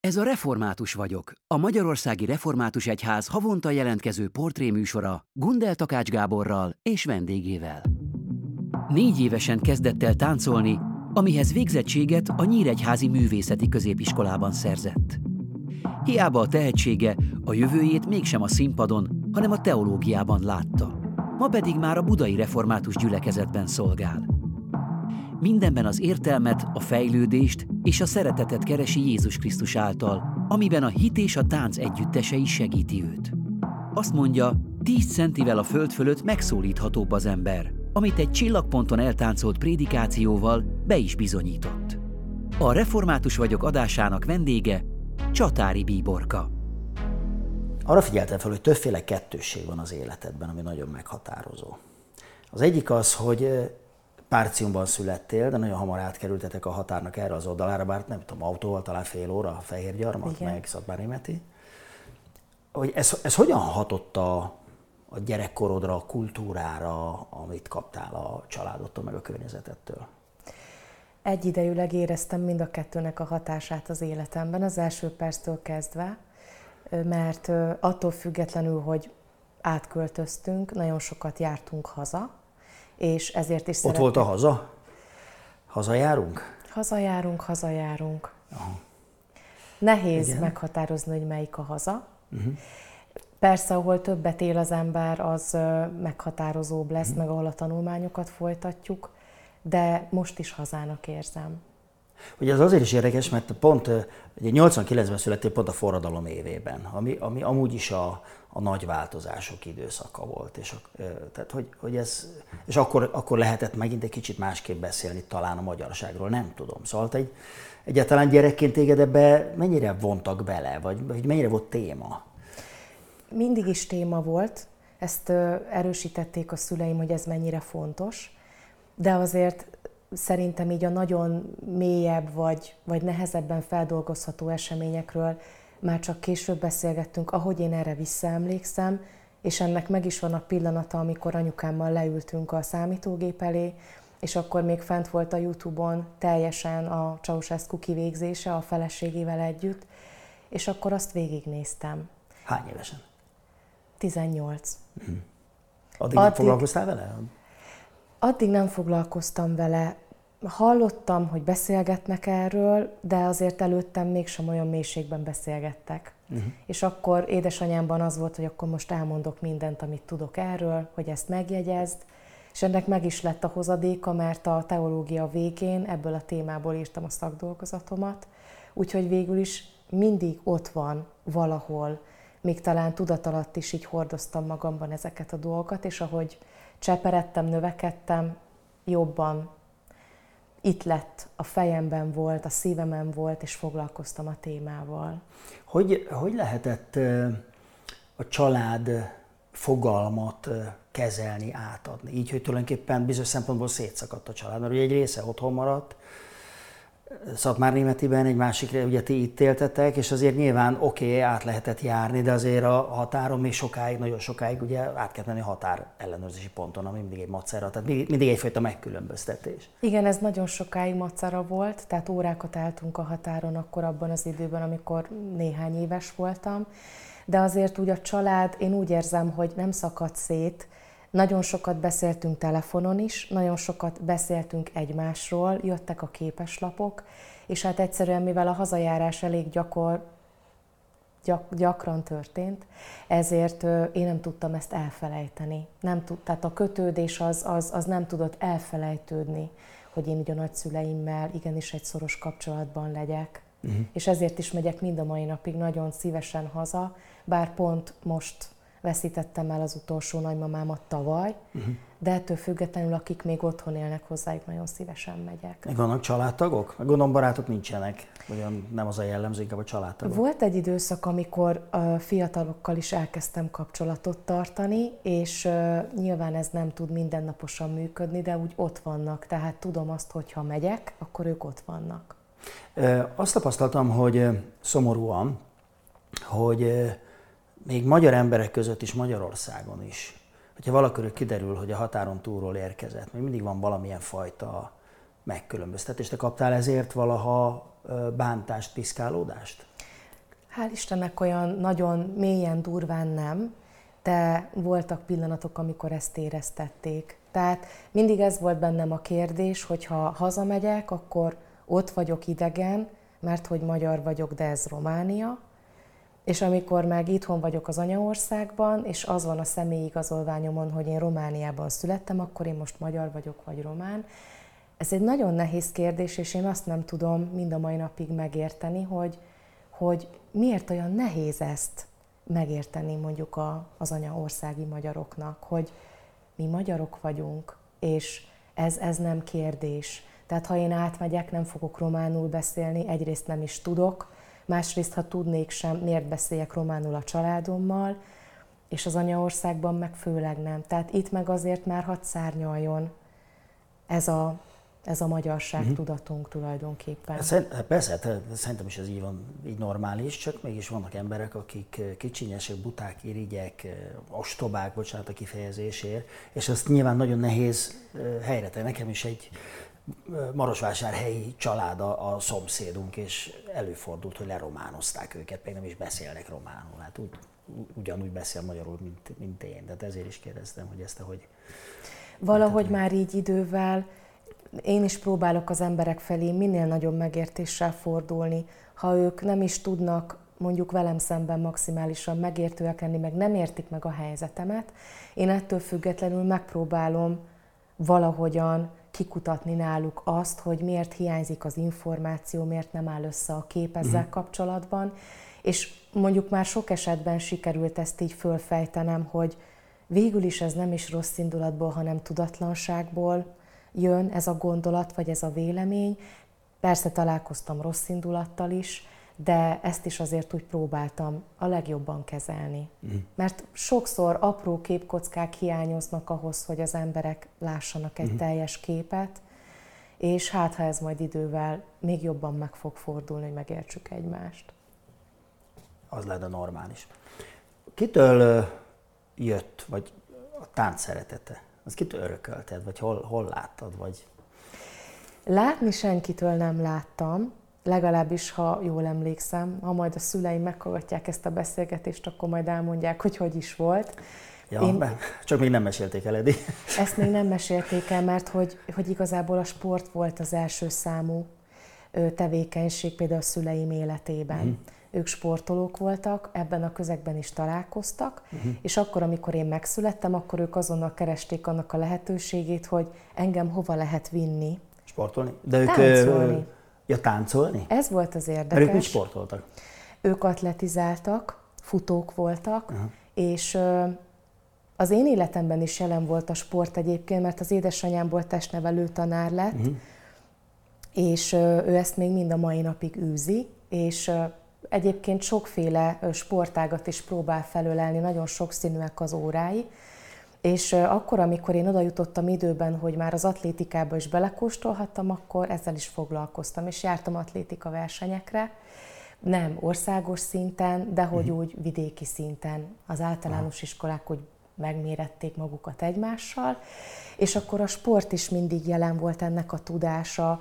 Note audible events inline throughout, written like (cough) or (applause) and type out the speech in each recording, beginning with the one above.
Ez a Református vagyok, a Magyarországi Református Egyház havonta jelentkező portréműsora Gundel Takács Gáborral és vendégével. Négy évesen kezdett el táncolni, amihez végzettséget a Nyíregyházi Művészeti Középiskolában szerzett. Hiába a tehetsége, a jövőjét mégsem a színpadon, hanem a teológiában látta. Ma pedig már a budai református gyülekezetben szolgál. Mindenben az értelmet, a fejlődést és a szeretetet keresi Jézus Krisztus által, amiben a hit és a tánc együttesei segíti őt. Azt mondja, tíz centivel a föld fölött megszólíthatóbb az ember, amit egy csillagponton eltáncolt prédikációval be is bizonyított. A Református vagyok adásának vendége Csatári Bíborka. Arra figyeltem fel, hogy többféle kettősség van az életedben, ami nagyon meghatározó. Az egyik az, hogy Párciumban születtél, de nagyon hamar átkerültetek a határnak erre az oldalára, bár nem tudom, autóval talán fél óra, a Fehér Gyarmat, Igen. meg Szatmárémeti. Hogy ez, ez hogyan hatott a, a gyerekkorodra, a kultúrára, amit kaptál a családottól, meg a környezetettől? Egyidejűleg éreztem mind a kettőnek a hatását az életemben, az első perctől kezdve, mert attól függetlenül, hogy átköltöztünk, nagyon sokat jártunk haza, és ezért is Ott szeretném. volt a haza? Hazajárunk? Hazajárunk, hazajárunk. Aha. Nehéz Igen. meghatározni, hogy melyik a haza. Uh-huh. Persze, ahol többet él az ember, az meghatározóbb lesz, uh-huh. meg ahol a tanulmányokat folytatjuk, de most is hazának érzem. Ugye ez azért is érdekes, mert pont ugye 89-ben születtél pont a forradalom évében, ami, ami amúgy is a, a nagy változások időszaka volt. És, tehát, hogy, hogy ez, és akkor, akkor lehetett megint egy kicsit másképp beszélni talán a magyarságról, nem tudom. Szóval egy, egyáltalán gyerekként téged ebbe mennyire vontak bele, vagy, vagy mennyire volt téma? Mindig is téma volt, ezt erősítették a szüleim, hogy ez mennyire fontos, de azért szerintem így a nagyon mélyebb vagy, vagy nehezebben feldolgozható eseményekről már csak később beszélgettünk, ahogy én erre visszaemlékszem, és ennek meg is van a pillanata, amikor anyukámmal leültünk a számítógép elé, és akkor még fent volt a Youtube-on teljesen a Ceausescu kivégzése a feleségével együtt, és akkor azt végignéztem. Hány évesen? 18. Mm. Addig, Addig nem foglalkoztál vele? Addig nem foglalkoztam vele. Hallottam, hogy beszélgetnek erről, de azért előttem mégsem olyan mélységben beszélgettek. Uh-huh. És akkor édesanyámban az volt, hogy akkor most elmondok mindent, amit tudok erről, hogy ezt megjegyezd, és ennek meg is lett a hozadéka, mert a teológia végén ebből a témából írtam a szakdolgozatomat, úgyhogy végül is mindig ott van valahol, még talán tudat alatt is így hordoztam magamban ezeket a dolgokat, és ahogy cseperedtem, növekedtem, jobban itt lett, a fejemben volt, a szívemen volt, és foglalkoztam a témával. Hogy, hogy lehetett a család fogalmat kezelni, átadni? Így, hogy tulajdonképpen bizonyos szempontból szétszakadt a család, mert ugye egy része otthon maradt, Szatmár Németiben egy másikra, ugye ti itt éltetek, és azért nyilván oké, okay, át lehetett járni, de azért a határon még sokáig, nagyon sokáig ugye át kellett menni határ ellenőrzési ponton, ami mindig egy macera, tehát mindig egyfajta megkülönböztetés. Igen, ez nagyon sokáig macera volt, tehát órákat álltunk a határon akkor abban az időben, amikor néhány éves voltam, de azért úgy a család, én úgy érzem, hogy nem szakadt szét, nagyon sokat beszéltünk telefonon is, nagyon sokat beszéltünk egymásról, jöttek a képeslapok, és hát egyszerűen, mivel a hazajárás elég gyakor, gyak, gyakran történt, ezért én nem tudtam ezt elfelejteni. Nem tud, tehát a kötődés az, az, az nem tudott elfelejtődni, hogy én így a nagyszüleimmel igenis egy szoros kapcsolatban legyek. Uh-huh. És ezért is megyek mind a mai napig nagyon szívesen haza, bár pont most veszítettem el az utolsó nagymamámat tavaly, uh-huh. de ettől függetlenül, akik még otthon élnek hozzájuk, nagyon szívesen megyek. Még vannak családtagok? Gondolom barátok nincsenek, olyan nem az a jellemző, inkább a családtagok. Volt egy időszak, amikor a fiatalokkal is elkezdtem kapcsolatot tartani, és nyilván ez nem tud mindennaposan működni, de úgy ott vannak, tehát tudom azt, hogy ha megyek, akkor ők ott vannak. Azt tapasztaltam, hogy szomorúan, hogy még magyar emberek között is Magyarországon is, hogyha valakörül kiderül, hogy a határon túlról érkezett, még mindig van valamilyen fajta megkülönböztetés. Te kaptál ezért valaha bántást, piszkálódást? Hál' Istennek olyan nagyon mélyen, durván nem, de voltak pillanatok, amikor ezt éreztették. Tehát mindig ez volt bennem a kérdés, hogy ha hazamegyek, akkor ott vagyok idegen, mert hogy magyar vagyok, de ez Románia. És amikor meg itthon vagyok az anyaországban, és az van a személyi igazolványomon, hogy én Romániában születtem, akkor én most magyar vagyok, vagy román. Ez egy nagyon nehéz kérdés, és én azt nem tudom mind a mai napig megérteni, hogy, hogy miért olyan nehéz ezt megérteni mondjuk a, az anyaországi magyaroknak, hogy mi magyarok vagyunk, és ez, ez nem kérdés. Tehát ha én átmegyek, nem fogok románul beszélni, egyrészt nem is tudok, másrészt ha tudnék sem, miért beszéljek románul a családommal, és az anyaországban meg főleg nem. Tehát itt meg azért már hadd szárnyaljon ez a, ez a magyarság uh-huh. tudatunk tulajdonképpen. Szerint, persze, hát szerintem is ez így van, így normális, csak mégis vannak emberek, akik kicsinyesek, buták, irigyek, ostobák, bocsánat a kifejezésért, és ezt nyilván nagyon nehéz helyre tenni. Nekem is egy Marosvásárhelyi család a, a szomszédunk, és előfordult, hogy lerománozták őket, még nem is beszélnek románul. Hát úgy, ugyanúgy beszél magyarul, mint, mint én. Tehát ezért is kérdeztem, hogy ezt hogy... Valahogy már így idővel én is próbálok az emberek felé minél nagyobb megértéssel fordulni. Ha ők nem is tudnak mondjuk velem szemben maximálisan megértőek lenni, meg nem értik meg a helyzetemet, én ettől függetlenül megpróbálom valahogyan kikutatni náluk azt, hogy miért hiányzik az információ, miért nem áll össze a kép ezzel uh-huh. kapcsolatban, és mondjuk már sok esetben sikerült ezt így fölfejtenem, hogy végül is ez nem is rossz indulatból, hanem tudatlanságból jön ez a gondolat, vagy ez a vélemény. Persze találkoztam rossz indulattal is, de ezt is azért úgy próbáltam a legjobban kezelni. Mm. Mert sokszor apró képkockák hiányoznak ahhoz, hogy az emberek lássanak egy mm. teljes képet, és hát ha ez majd idővel még jobban meg fog fordulni, hogy megértsük egymást. Az lenne normális. Kitől jött, vagy a tánc szeretete? Az kitől örökölted, vagy hol, hol láttad, vagy... Látni senkitől nem láttam, legalábbis ha jól emlékszem, ha majd a szüleim meghallgatják ezt a beszélgetést, akkor majd elmondják, hogy hogy is volt. Ja, Én, csak még nem mesélték el, Edi. (laughs) Ezt még nem mesélték el, mert hogy, hogy igazából a sport volt az első számú tevékenység például a szüleim életében. Uh-huh. Ők sportolók voltak, ebben a közegben is találkoztak, uh-huh. és akkor, amikor én megszülettem, akkor ők azonnal keresték annak a lehetőségét, hogy engem hova lehet vinni. Sportolni? De ők Táncolni. Ja, táncolni? Ez volt az érdekes. Mert ők mit sportoltak? Ők atletizáltak, futók voltak, uh-huh. és az én életemben is jelen volt a sport egyébként, mert az édesanyám volt testnevelő tanár lett, uh-huh. és ő ezt még mind a mai napig űzi, és egyébként sokféle sportágat is próbál felölelni, nagyon sokszínűek az órái, és akkor, amikor én oda jutottam időben, hogy már az atlétikába is belekóstolhattam, akkor ezzel is foglalkoztam, és jártam atlétika versenyekre, nem országos szinten, de hogy uh-huh. úgy vidéki szinten. Az általános uh-huh. iskolák úgy megmérették magukat egymással, és akkor a sport is mindig jelen volt ennek a tudása,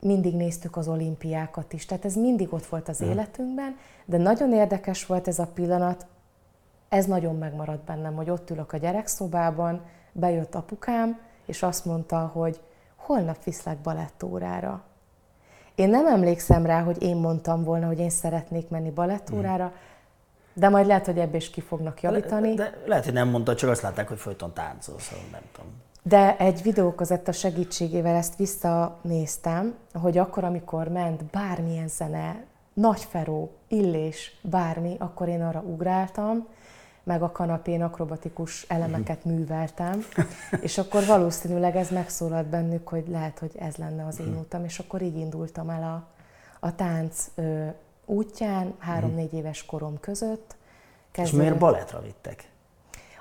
mindig néztük az olimpiákat is, tehát ez mindig ott volt az uh-huh. életünkben, de nagyon érdekes volt ez a pillanat, ez nagyon megmaradt bennem, hogy ott ülök a gyerekszobában, bejött apukám, és azt mondta, hogy holnap viszlek balettórára. Én nem emlékszem rá, hogy én mondtam volna, hogy én szeretnék menni balettórára, de majd lehet, hogy ebből is ki fognak javítani. De, de lehet, hogy nem mondta, csak azt látták, hogy folyton táncol, szóval nem tudom. De egy videókozetta segítségével ezt visszanéztem, hogy akkor, amikor ment bármilyen zene, nagyferó, illés, bármi, akkor én arra ugráltam, meg a kanapén akrobatikus elemeket műveltem, és akkor valószínűleg ez megszólalt bennük, hogy lehet, hogy ez lenne az én mhm. utam, és akkor így indultam el a, a tánc ö, útján, három-négy éves korom között. Kezdve... És miért baletra vittek?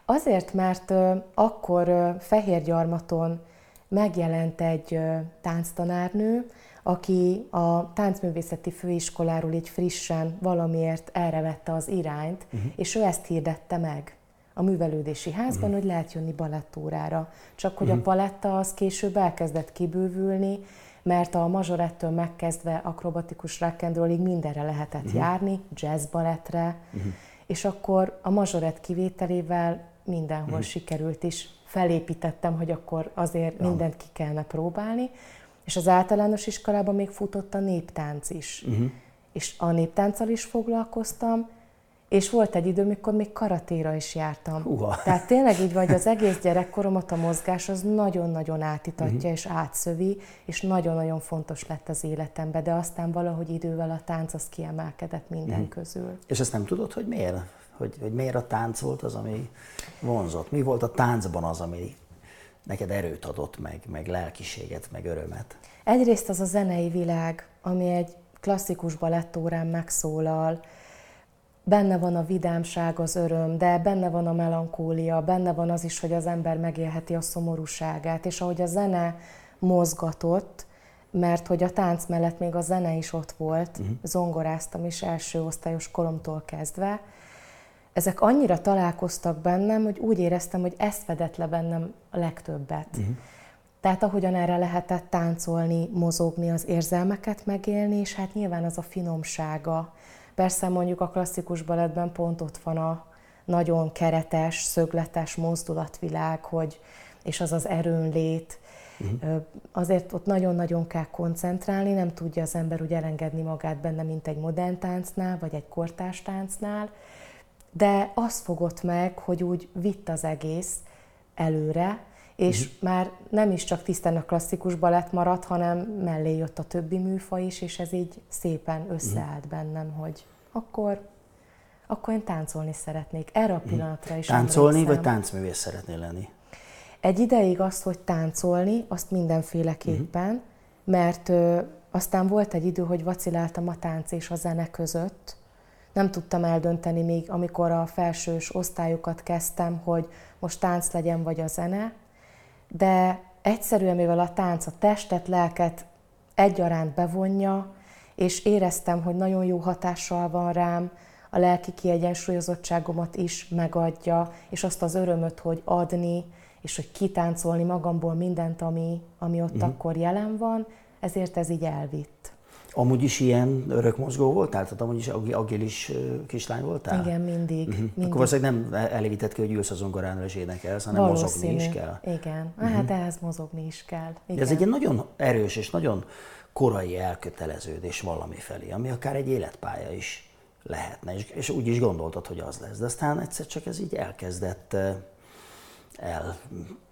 Azért, mert ö, akkor ö, Fehérgyarmaton megjelent egy ö, tánctanárnő, aki a táncművészeti főiskoláról így frissen valamiért erre vette az irányt, uh-huh. és ő ezt hirdette meg a művelődési házban, uh-huh. hogy lehet jönni balettórára. Csak hogy uh-huh. a paletta az később elkezdett kibővülni, mert a mazsorettől megkezdve akrobatikus rock'n'rollig mindenre lehetett uh-huh. járni, jazzbalettre, uh-huh. és akkor a mazsorett kivételével mindenhol uh-huh. sikerült is. Felépítettem, hogy akkor azért ja. mindent ki kellene próbálni, és az általános iskolában még futott a néptánc is. Uh-huh. És a néptánccal is foglalkoztam, és volt egy idő, mikor még karatéra is jártam. Uha. Tehát tényleg így vagy az egész gyerekkoromat a mozgás az nagyon-nagyon átitatja uh-huh. és átszövi, és nagyon-nagyon fontos lett az életembe, de aztán valahogy idővel a tánc az kiemelkedett minden uh-huh. közül. És ezt nem tudod, hogy miért? Hogy, hogy miért a tánc volt az, ami vonzott? Mi volt a táncban az, ami neked erőt adott meg, meg lelkiséget, meg örömet? Egyrészt az a zenei világ, ami egy klasszikus balettórán megszólal, benne van a vidámság, az öröm, de benne van a melankólia, benne van az is, hogy az ember megélheti a szomorúságát, és ahogy a zene mozgatott, mert hogy a tánc mellett még a zene is ott volt, uh-huh. zongoráztam is első osztályos koromtól kezdve, ezek annyira találkoztak bennem, hogy úgy éreztem, hogy ez fedett le bennem a legtöbbet. Uh-huh. Tehát ahogyan erre lehetett táncolni, mozogni, az érzelmeket megélni, és hát nyilván az a finomsága, Persze mondjuk a klasszikus balettben pont ott van a nagyon keretes, szögletes mozdulatvilág, hogy, és az az erőnlét. Uh-huh. Azért ott nagyon-nagyon kell koncentrálni, nem tudja az ember úgy elengedni magát benne, mint egy modern táncnál, vagy egy kortárs táncnál, de az fogott meg, hogy úgy vitt az egész előre, és uh-huh. már nem is csak tisztán a klasszikus balett maradt, hanem mellé jött a többi műfaj is, és ez így szépen összeállt uh-huh. bennem, hogy akkor, akkor én táncolni szeretnék. Erre a mhm. pillanatra is Táncolni, emlékszem. vagy táncművész szeretnél lenni? Egy ideig azt, hogy táncolni, azt mindenféleképpen, uh-huh. mert ö, aztán volt egy idő, hogy vaciláltam a tánc és a zene között. Nem tudtam eldönteni még, amikor a felsős osztályokat kezdtem, hogy most tánc legyen, vagy a zene. De egyszerűen, mivel a tánc a testet, lelket egyaránt bevonja, és éreztem, hogy nagyon jó hatással van rám, a lelki kiegyensúlyozottságomat is megadja, és azt az örömöt, hogy adni, és hogy kitáncolni magamból mindent, ami, ami ott uh-huh. akkor jelen van, ezért ez így elvitt. Amúgy is ilyen örökmozgó voltál? Tehát amúgy is agilis kislány voltál? Igen, mindig. Uh-huh. mindig. Akkor valószínűleg nem elégített ki, hogy ülsz a zongorán és énekelsz, hanem Valószínű. mozogni is kell. Igen, uh-huh. hát ehhez mozogni is kell. Igen. ez egy ilyen nagyon erős és nagyon korai elköteleződés valami felé, ami akár egy életpálya is lehetne, és, és úgy is gondoltad, hogy az lesz. De aztán egyszer csak ez így elkezdett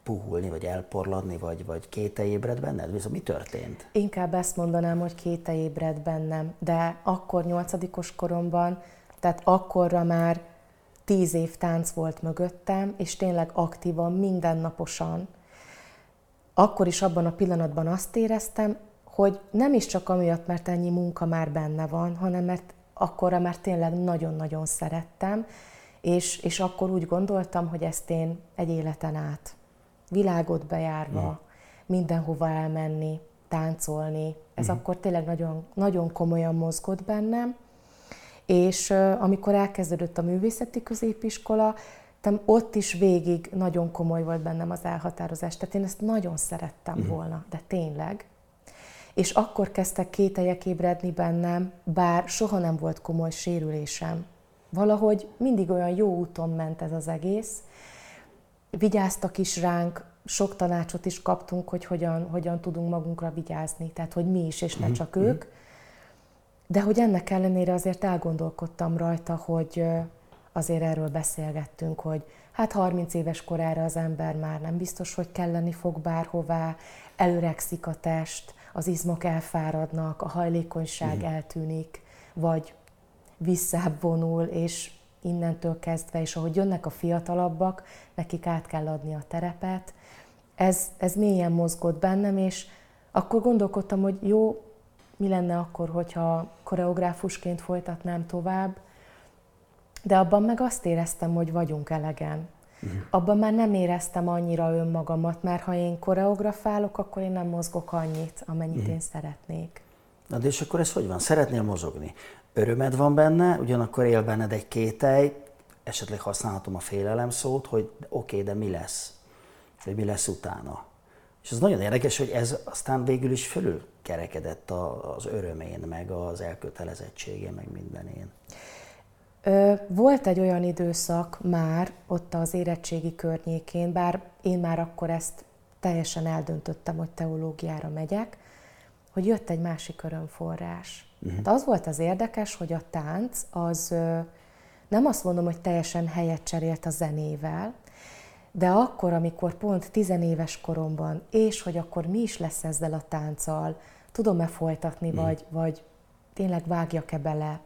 elpuhulni, vagy elporladni, vagy, vagy kéte ébred benned? Viszont mi történt? Inkább ezt mondanám, hogy kéte ébred bennem, de akkor nyolcadikos koromban, tehát akkorra már tíz év tánc volt mögöttem, és tényleg aktívan, mindennaposan. Akkor is abban a pillanatban azt éreztem, hogy nem is csak amiatt, mert ennyi munka már benne van, hanem mert akkorra már tényleg nagyon-nagyon szerettem, és, és akkor úgy gondoltam, hogy ezt én egy életen át, világot bejárva, ja. mindenhova elmenni, táncolni, ez uh-huh. akkor tényleg nagyon, nagyon komolyan mozgott bennem, és uh, amikor elkezdődött a művészeti középiskola, ott is végig nagyon komoly volt bennem az elhatározás. Tehát én ezt nagyon szerettem uh-huh. volna, de tényleg és akkor kezdtek kételyek ébredni bennem, bár soha nem volt komoly sérülésem. Valahogy mindig olyan jó úton ment ez az egész. Vigyáztak is ránk, sok tanácsot is kaptunk, hogy hogyan, hogyan tudunk magunkra vigyázni, tehát hogy mi is, és ne mhm, csak mm-hmm. ők. De hogy ennek ellenére azért elgondolkodtam rajta, hogy azért erről beszélgettünk, hogy hát 30 éves korára az ember már nem biztos, hogy kelleni fog bárhová, előregszik a test, az izmok elfáradnak, a hajlékonyság mm. eltűnik, vagy visszább vonul, és innentől kezdve, és ahogy jönnek a fiatalabbak, nekik át kell adni a terepet. Ez, ez mélyen mozgott bennem, és akkor gondolkodtam, hogy jó, mi lenne akkor, hogyha koreográfusként folytatnám tovább, de abban meg azt éreztem, hogy vagyunk elegen. Uh-huh. Abban már nem éreztem annyira önmagamat, mert ha én koreografálok, akkor én nem mozgok annyit, amennyit uh-huh. én szeretnék. Na de és akkor ez hogy van? Szeretnél mozogni? Örömed van benne, ugyanakkor él benned egy kételj, esetleg használhatom a félelem szót, hogy oké, okay, de mi lesz? Hogy mi lesz utána? És ez nagyon érdekes, hogy ez aztán végül is fölül kerekedett az örömén, meg az elkötelezettségén, meg mindenén? Volt egy olyan időszak már ott az érettségi környékén, bár én már akkor ezt teljesen eldöntöttem, hogy teológiára megyek, hogy jött egy másik örömforrás. Uh-huh. De az volt az érdekes, hogy a tánc az nem azt mondom, hogy teljesen helyet cserélt a zenével, de akkor, amikor pont tizenéves koromban, és hogy akkor mi is lesz ezzel a tánccal, tudom-e folytatni, uh-huh. vagy, vagy tényleg vágjak-e bele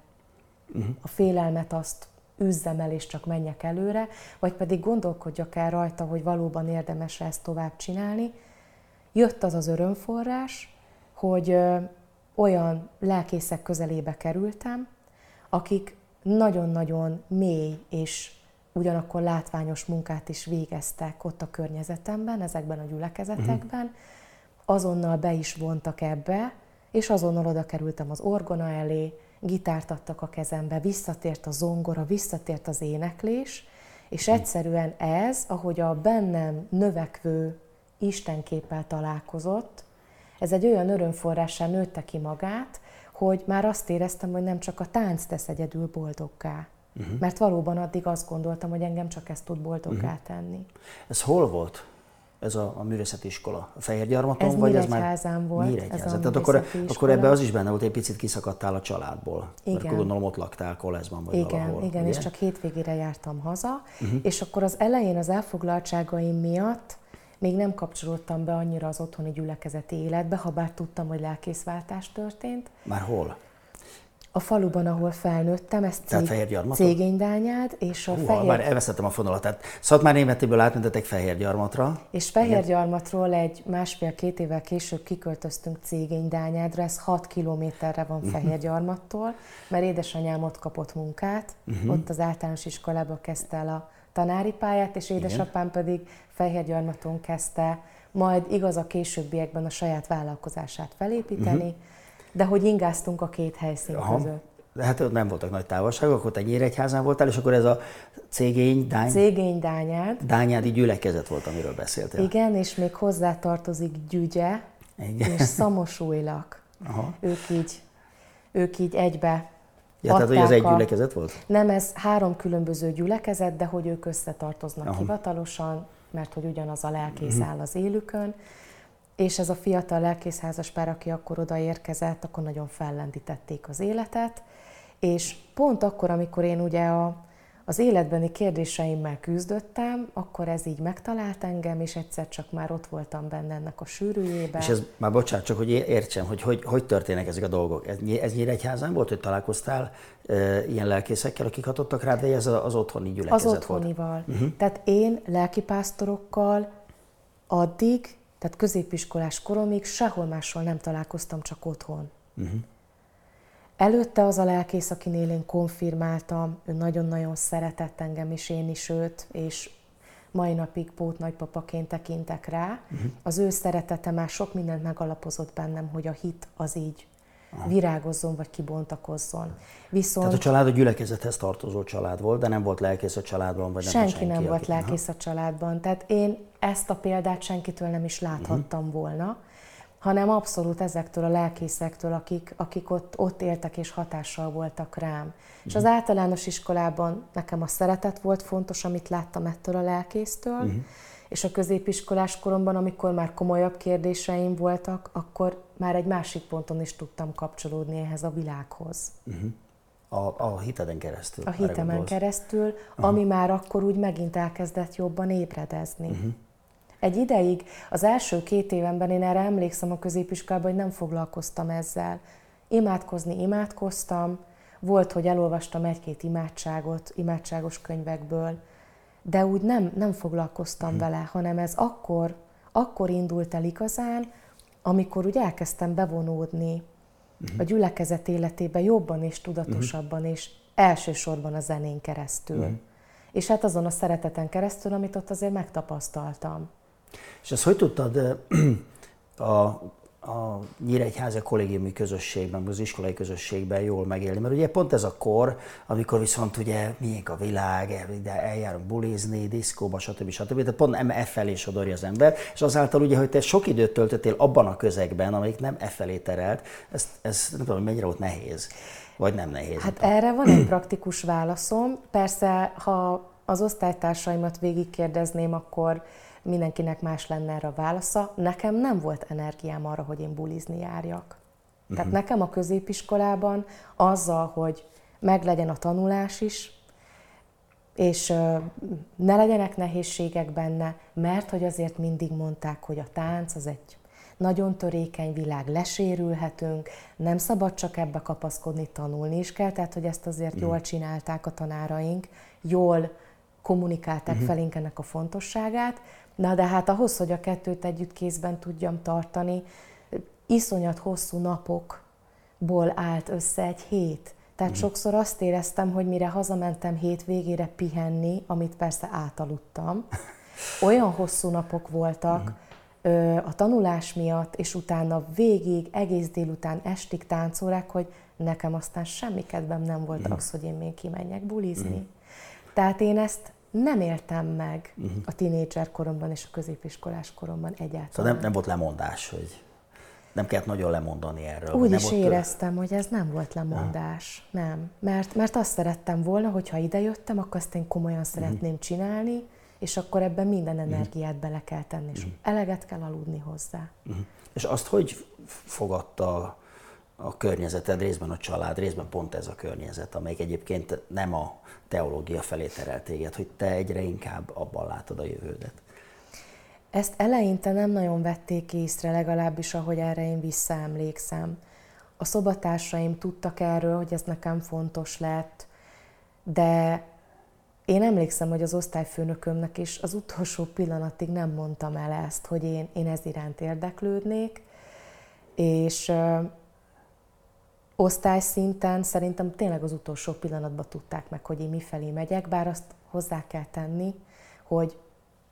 uh-huh. a félelmet, azt üzzem el, és csak menjek előre, vagy pedig gondolkodjak el rajta, hogy valóban érdemes ezt tovább csinálni. Jött az az örömforrás, hogy olyan lelkészek közelébe kerültem, akik nagyon-nagyon mély és ugyanakkor látványos munkát is végeztek ott a környezetemben, ezekben a gyülekezetekben, uh-huh. azonnal be is vontak ebbe, és azonnal oda kerültem az orgona elé, gitárt adtak a kezembe, visszatért a zongora, visszatért az éneklés, és mhm. egyszerűen ez, ahogy a bennem növekvő Istenképpel találkozott, ez egy olyan örömforrással nőtte ki magát, hogy már azt éreztem, hogy nem csak a tánc tesz egyedül boldoggá. Uh-huh. Mert valóban addig azt gondoltam, hogy engem csak ezt tud boldoggá uh-huh. tenni. Ez hol volt? Ez a, a művészeti iskola? A Fehérgyarmaton? Ez vagy ez már volt. Nyíregyházán. Tehát akkor, akkor ebbe az is benne volt, egy picit kiszakadtál a családból. Igen. Mert gondolom ott laktál Koleszban vagy igen, valahol. Igen, ugye? és csak hétvégére jártam haza. Uh-huh. És akkor az elején az elfoglaltságaim miatt még nem kapcsolódtam be annyira az otthoni gyülekezeti életbe, ha bár tudtam, hogy lelkészváltás történt. Már hol? A faluban, ahol felnőttem, ez cég, Cégénydányád, és a Hú, fehér... Már elveszettem a fonalat, tehát Szatmár Németéből átmentetek Fehérgyarmatra. És Fehérgyarmatról egy másfél-két évvel később kiköltöztünk Cégénydányádra, ez 6 kilométerre van uh-huh. Fehérgyarmattól, mert édesanyám ott kapott munkát, uh-huh. ott az általános iskolába kezdte el a tanári pályát, és édesapám Igen. pedig Fehérgyarmaton kezdte, majd igaz a későbbiekben a saját vállalkozását felépíteni, uh-huh. de hogy ingáztunk a két helyszín Aha. között. De hát ott nem voltak nagy távolságok, ott egy Nyíregyházán voltál, és akkor ez a cégény, dány... Cégény Dányád. Dányádi gyülekezet volt, amiről beszéltél. Igen, és még hozzá tartozik Gyügye Igen. és Szamosújlak. Aha. Ők így, ők így egybe Ja, tehát hogy ez egy gyülekezet volt? Nem, ez három különböző gyülekezet, de hogy ők összetartoznak Aha. hivatalosan, mert hogy ugyanaz a lelkész uh-huh. áll az élükön, és ez a fiatal lelkészházas pár, aki akkor odaérkezett, akkor nagyon fellendítették az életet, és pont akkor, amikor én ugye a, az életbeni kérdéseimmel küzdöttem, akkor ez így megtalált engem, és egyszer csak már ott voltam benne ennek a sűrűjében. És ez, már bocsánat, csak hogy értsem, hogy hogy, hogy történnek ezek a dolgok. Ez, ez Nyíregyházán volt, hogy találkoztál e, ilyen lelkészekkel, akik hatottak rád, vagy ez az otthoni gyülekezet Az otthonival. Volt? Uh-huh. Tehát én lelkipásztorokkal addig, tehát középiskolás koromig sehol máshol nem találkoztam, csak otthon. Uh-huh. Előtte az a lelkész, akinél én konfirmáltam, ő nagyon-nagyon szeretett engem, és én is őt, és mai napig pót nagypapaként tekintek rá. Uh-huh. Az ő szeretete már sok mindent megalapozott bennem, hogy a hit az így Aha. virágozzon vagy kibontakozzon. Viszont Tehát a család a gyülekezethez tartozó család volt, de nem volt lelkész a családban, vagy nem senki, senki nem volt lelkész a családban. Tehát én ezt a példát senkitől nem is láthattam uh-huh. volna hanem abszolút ezektől a lelkészektől, akik, akik ott, ott éltek és hatással voltak rám. Mm. És az általános iskolában nekem a szeretet volt fontos, amit láttam ettől a lelkésztől, mm. és a középiskolás koromban, amikor már komolyabb kérdéseim voltak, akkor már egy másik ponton is tudtam kapcsolódni ehhez a világhoz. Mm. A, a hiteden keresztül. A hitemen keresztül, Aha. ami már akkor úgy megint elkezdett jobban ébredezni. Uh-huh. Egy ideig, az első két évenben én erre emlékszem a középiskolában, hogy nem foglalkoztam ezzel. Imádkozni imádkoztam, volt, hogy elolvastam egy-két imádságot, imádságos könyvekből, de úgy nem, nem foglalkoztam hmm. vele, hanem ez akkor, akkor indult el igazán, amikor úgy elkezdtem bevonódni uh-huh. a gyülekezet életébe jobban és tudatosabban, uh-huh. és elsősorban a zenén keresztül. Uh-huh. És hát azon a szereteten keresztül, amit ott azért megtapasztaltam. És ezt hogy tudtad (clears throat) a, a nyíregyházi kollégiumi közösségben, az iskolai közösségben jól megélni. Mert ugye pont ez a kor, amikor viszont ugye miénk a világ, de eljárunk bulizni, diszkóba, stb. stb. Tehát pont nem e felé sodorja az ember, és azáltal ugye, hogy te sok időt töltöttél abban a közegben, amelyik nem e felé terelt, ez, ez nem tudom, hogy mennyire volt nehéz, vagy nem nehéz. Hát erre van egy praktikus válaszom. Persze, ha az osztálytársaimat végigkérdezném, akkor mindenkinek más lenne erre a válasza. Nekem nem volt energiám arra, hogy én bulizni járjak. Uh-huh. Tehát nekem a középiskolában azzal, hogy meglegyen a tanulás is, és ne legyenek nehézségek benne, mert hogy azért mindig mondták, hogy a tánc az egy nagyon törékeny világ, lesérülhetünk, nem szabad csak ebbe kapaszkodni, tanulni is kell, tehát hogy ezt azért uh-huh. jól csinálták a tanáraink, jól kommunikálták uh-huh. felénk ennek a fontosságát, Na de hát ahhoz, hogy a kettőt együtt kézben tudjam tartani, iszonyat hosszú napokból állt össze egy hét. Tehát mm. sokszor azt éreztem, hogy mire hazamentem hét végére pihenni, amit persze átaludtam, (laughs) olyan hosszú napok voltak mm. a tanulás miatt, és utána végig, egész délután, estig táncolák, hogy nekem aztán semmi kedvem nem volt mm. az, hogy én még kimenjek bulizni. Mm. Tehát én ezt nem éltem meg uh-huh. a tinédzser koromban és a középiskolás koromban egyáltalán. Szóval nem, nem volt lemondás, hogy nem kellett nagyon lemondani erről. Úgy is éreztem, hogy ez nem volt lemondás. Ja. Nem. Mert, mert azt szerettem volna, hogy ha idejöttem, akkor azt én komolyan szeretném uh-huh. csinálni, és akkor ebben minden mhm. energiát uh-huh. bele kell tenni, és uh-huh. eleget kell aludni hozzá. Uh-huh. És azt hogy fogadta a környezeted, részben a család, részben pont ez a környezet, amelyik egyébként nem a teológia felé terel téged, hogy te egyre inkább abban látod a jövődet. Ezt eleinte nem nagyon vették észre, legalábbis ahogy erre én visszaemlékszem. A szobatársaim tudtak erről, hogy ez nekem fontos lett, de én emlékszem, hogy az osztályfőnökömnek is az utolsó pillanatig nem mondtam el ezt, hogy én, én ez iránt érdeklődnék, és osztályszinten szerintem tényleg az utolsó pillanatban tudták meg, hogy én mifelé megyek, bár azt hozzá kell tenni, hogy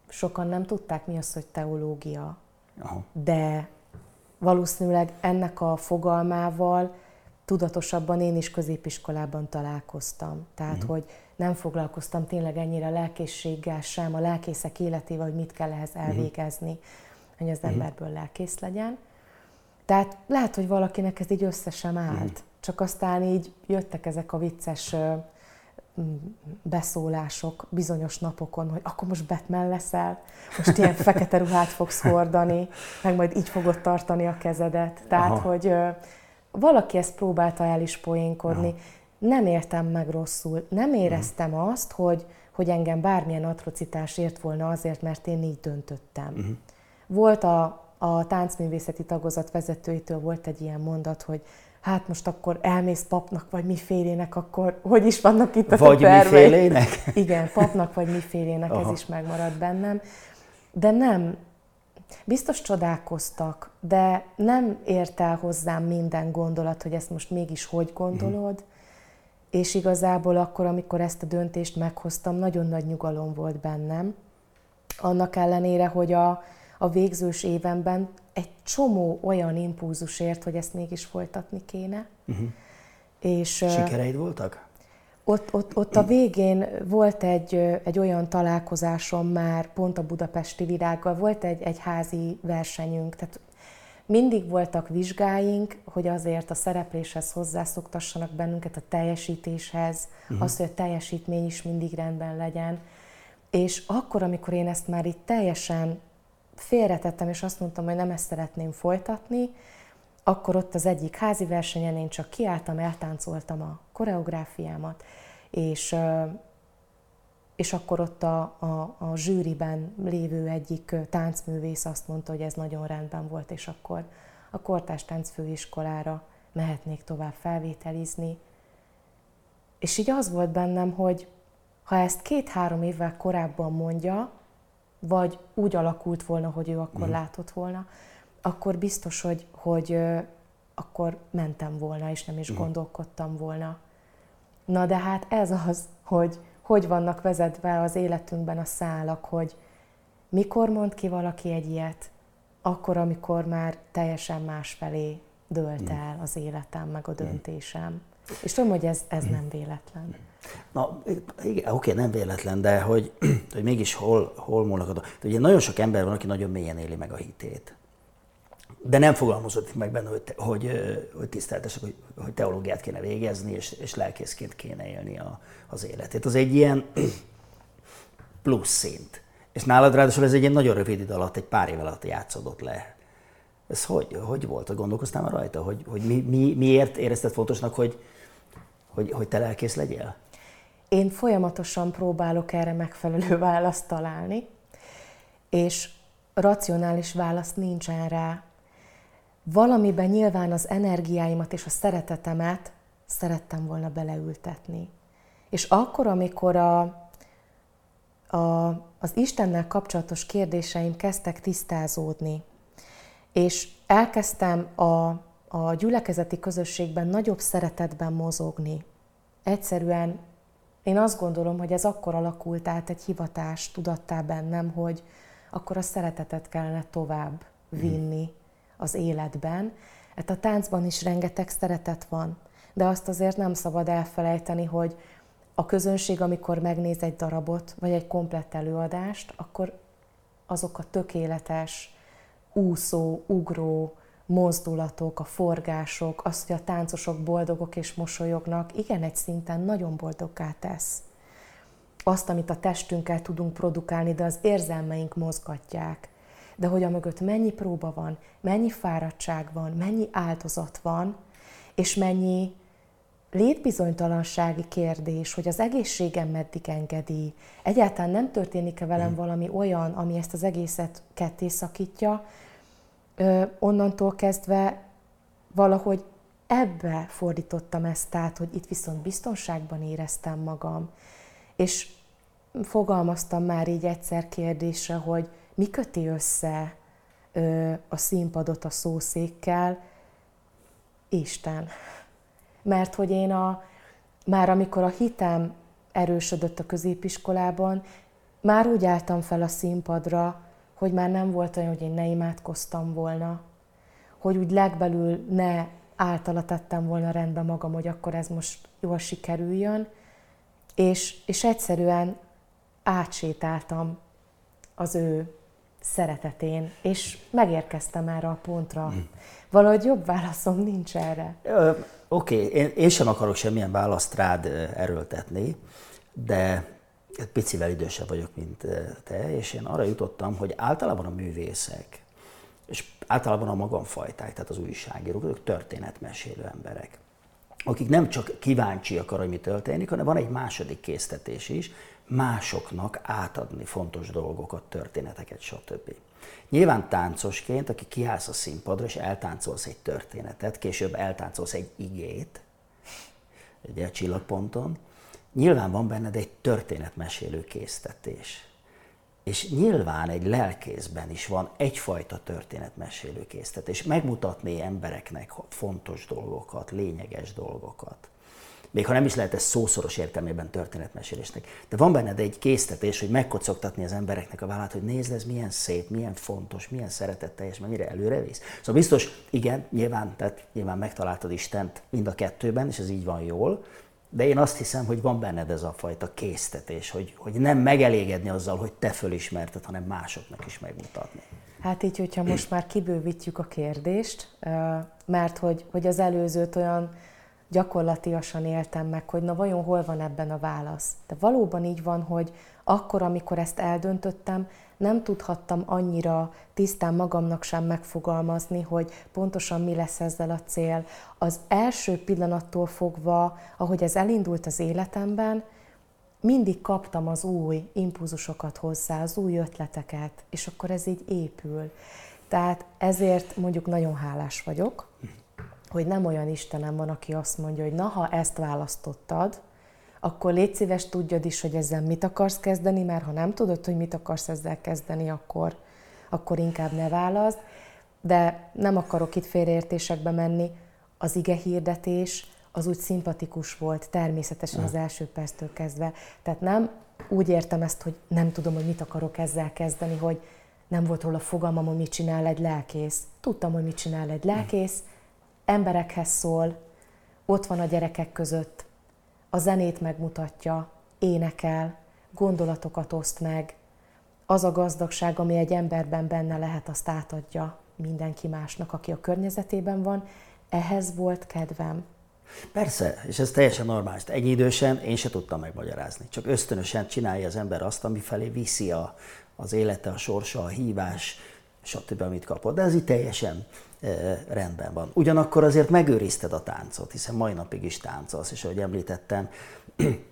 sokan nem tudták, mi az, hogy teológia. Aha. De valószínűleg ennek a fogalmával tudatosabban én is középiskolában találkoztam. Tehát, uh-huh. hogy nem foglalkoztam tényleg ennyire lelkészséggel sem, a lelkészek életével, hogy mit kell ehhez mhm. elvégezni, uh-huh. hogy az uh-huh. emberből lelkész legyen. Tehát lehet, hogy valakinek ez így össze sem állt. Mm. Csak aztán így jöttek ezek a vicces beszólások bizonyos napokon, hogy akkor most Batman leszel, most ilyen (laughs) fekete ruhát fogsz hordani, meg majd így fogod tartani a kezedet. Tehát, Aha. hogy valaki ezt próbálta el is poénkodni. Aha. Nem értem meg rosszul. Nem éreztem uh-huh. azt, hogy, hogy engem bármilyen atrocitás ért volna azért, mert én így döntöttem. Uh-huh. Volt a, a táncművészeti tagozat vezetőitől volt egy ilyen mondat, hogy hát most akkor elmész papnak, vagy mifélének, akkor hogy is vannak itt a Vagy mifélének? (laughs) Igen, papnak, vagy mifélének, Aha. ez is megmaradt bennem. De nem, biztos csodálkoztak, de nem ért el hozzám minden gondolat, hogy ezt most mégis hogy gondolod, mm. és igazából akkor, amikor ezt a döntést meghoztam, nagyon nagy nyugalom volt bennem, annak ellenére, hogy a, a végzős évenben egy csomó olyan impulzusért, hogy ezt mégis folytatni kéne. Uh-huh. És, Sikereid voltak? Ott, ott, ott a végén volt egy, egy olyan találkozásom már pont a budapesti virággal, volt egy, egy házi versenyünk, tehát mindig voltak vizsgáink, hogy azért a szerepléshez hozzászoktassanak bennünket, a teljesítéshez, uh-huh. az, hogy a teljesítmény is mindig rendben legyen. És akkor, amikor én ezt már itt teljesen félretettem, és azt mondtam, hogy nem ezt szeretném folytatni, akkor ott az egyik házi versenyen én csak kiálltam, eltáncoltam a koreográfiámat, és, és akkor ott a, a, a zsűriben lévő egyik táncművész azt mondta, hogy ez nagyon rendben volt, és akkor a Kortás Táncfőiskolára mehetnék tovább felvételizni. És így az volt bennem, hogy ha ezt két-három évvel korábban mondja, vagy úgy alakult volna, hogy ő akkor mm. látott volna, akkor biztos, hogy, hogy akkor mentem volna, és nem is mm. gondolkodtam volna. Na de hát ez az, hogy hogy vannak vezetve az életünkben a szálak, hogy mikor mond ki valaki egy ilyet, akkor, amikor már teljesen másfelé dőlt el az életem, meg a döntésem. És tudom, hogy ez, ez nem véletlen. Na, igen, oké, nem véletlen, de hogy, (clears throat) hogy mégis hol, hol múlnak a Ugye nagyon sok ember van, aki nagyon mélyen éli meg a hitét. De nem fogalmazott meg benne, hogy, hogy, hogy tiszteltesek, hogy, hogy teológiát kéne végezni, és, és lelkészként kéne élni a, az életét. Az egy ilyen (clears throat) plusz szint. És nálad ráadásul ez egy ilyen nagyon rövid idő alatt, egy pár év alatt játszódott le. Ez hogy, hogy volt? Gondolkoztál már rajta? Hogy, hogy mi, mi, miért érezted fontosnak, hogy, hogy, hogy te lelkész legyél? Én folyamatosan próbálok erre megfelelő (laughs) választ találni, és racionális válasz nincsen rá. Valamiben nyilván az energiáimat és a szeretetemet szerettem volna beleültetni. És akkor, amikor a, a, az Istennel kapcsolatos kérdéseim kezdtek tisztázódni, és elkezdtem a, a gyülekezeti közösségben nagyobb szeretetben mozogni, egyszerűen én azt gondolom, hogy ez akkor alakult át egy hivatás tudattá bennem, hogy akkor a szeretetet kellene tovább vinni az életben. Hát a táncban is rengeteg szeretet van, de azt azért nem szabad elfelejteni, hogy a közönség, amikor megnéz egy darabot, vagy egy komplett előadást, akkor azok a tökéletes, úszó, ugró, mozdulatok, a forgások, az, hogy a táncosok boldogok és mosolyognak, igen, egy szinten nagyon boldoggá tesz. Azt, amit a testünkkel tudunk produkálni, de az érzelmeink mozgatják. De hogy a mögött mennyi próba van, mennyi fáradtság van, mennyi áldozat van, és mennyi létbizonytalansági kérdés, hogy az egészségem meddig engedi, egyáltalán nem történik-e velem hmm. valami olyan, ami ezt az egészet ketté szakítja, onnantól kezdve valahogy ebbe fordítottam ezt át, hogy itt viszont biztonságban éreztem magam. És fogalmaztam már így egyszer kérdésre, hogy mi köti össze a színpadot a szószékkel? Isten. Mert hogy én a, már amikor a hitem erősödött a középiskolában, már úgy álltam fel a színpadra, hogy már nem volt olyan, hogy én ne imádkoztam volna, hogy úgy legbelül ne általa tettem volna rendbe magam, hogy akkor ez most jól sikerüljön, és, és egyszerűen átsétáltam az ő szeretetén, és megérkeztem erre a pontra. Mm. Valahogy jobb válaszom nincs erre. Oké, okay. én, én sem akarok semmilyen választ rád erőltetni, de picivel idősebb vagyok, mint te, és én arra jutottam, hogy általában a művészek, és általában a magamfajták, tehát az újságírók, azok történetmesélő emberek, akik nem csak kíváncsiak arra, hogy mi történik, hanem van egy második késztetés is, másoknak átadni fontos dolgokat, történeteket, stb. Nyilván táncosként, aki kiállsz a színpadra, és eltáncolsz egy történetet, később eltáncolsz egy igét, ugye a csillagponton, nyilván van benned egy történetmesélő késztetés. És nyilván egy lelkészben is van egyfajta történetmesélő késztetés. Megmutatni embereknek fontos dolgokat, lényeges dolgokat. Még ha nem is lehet ez szószoros értelmében történetmesélésnek. De van benned egy késztetés, hogy megkocogtatni az embereknek a vállát, hogy nézd, ez milyen szép, milyen fontos, milyen szeretetteljes, mennyire előre visz. Szóval biztos, igen, nyilván, tehát nyilván megtaláltad Istent mind a kettőben, és ez így van jól, de én azt hiszem, hogy van benned ez a fajta késztetés, hogy, hogy nem megelégedni azzal, hogy te fölismerted, hanem másoknak is megmutatni. Hát így, hogyha most már kibővítjük a kérdést, mert hogy, hogy az előzőt olyan gyakorlatiasan éltem meg, hogy na vajon hol van ebben a válasz. De valóban így van, hogy akkor, amikor ezt eldöntöttem, nem tudhattam annyira tisztán magamnak sem megfogalmazni, hogy pontosan mi lesz ezzel a cél. Az első pillanattól fogva, ahogy ez elindult az életemben, mindig kaptam az új impulzusokat hozzá, az új ötleteket, és akkor ez így épül. Tehát ezért mondjuk nagyon hálás vagyok, hogy nem olyan Istenem van, aki azt mondja, hogy na, ha ezt választottad, akkor légy szíves, tudjad is, hogy ezzel mit akarsz kezdeni, mert ha nem tudod, hogy mit akarsz ezzel kezdeni, akkor, akkor inkább ne válaszd. De nem akarok itt félreértésekbe menni. Az ige hirdetés az úgy szimpatikus volt, természetesen az első perctől kezdve. Tehát nem úgy értem ezt, hogy nem tudom, hogy mit akarok ezzel kezdeni, hogy nem volt róla fogalmam, hogy mit csinál egy lelkész. Tudtam, hogy mit csinál egy lelkész, emberekhez szól, ott van a gyerekek között, a zenét megmutatja, énekel, gondolatokat oszt meg, az a gazdagság, ami egy emberben benne lehet, azt átadja mindenki másnak, aki a környezetében van. Ehhez volt kedvem. Persze, és ez teljesen normális. Egyidősen én se tudtam megmagyarázni. Csak ösztönösen csinálja az ember azt, ami felé viszi a, az élete, a sorsa, a hívás, stb. amit kapott. De ez így teljesen rendben van. Ugyanakkor azért megőrizted a táncot, hiszen mai napig is táncolsz, és ahogy említettem, (clears throat)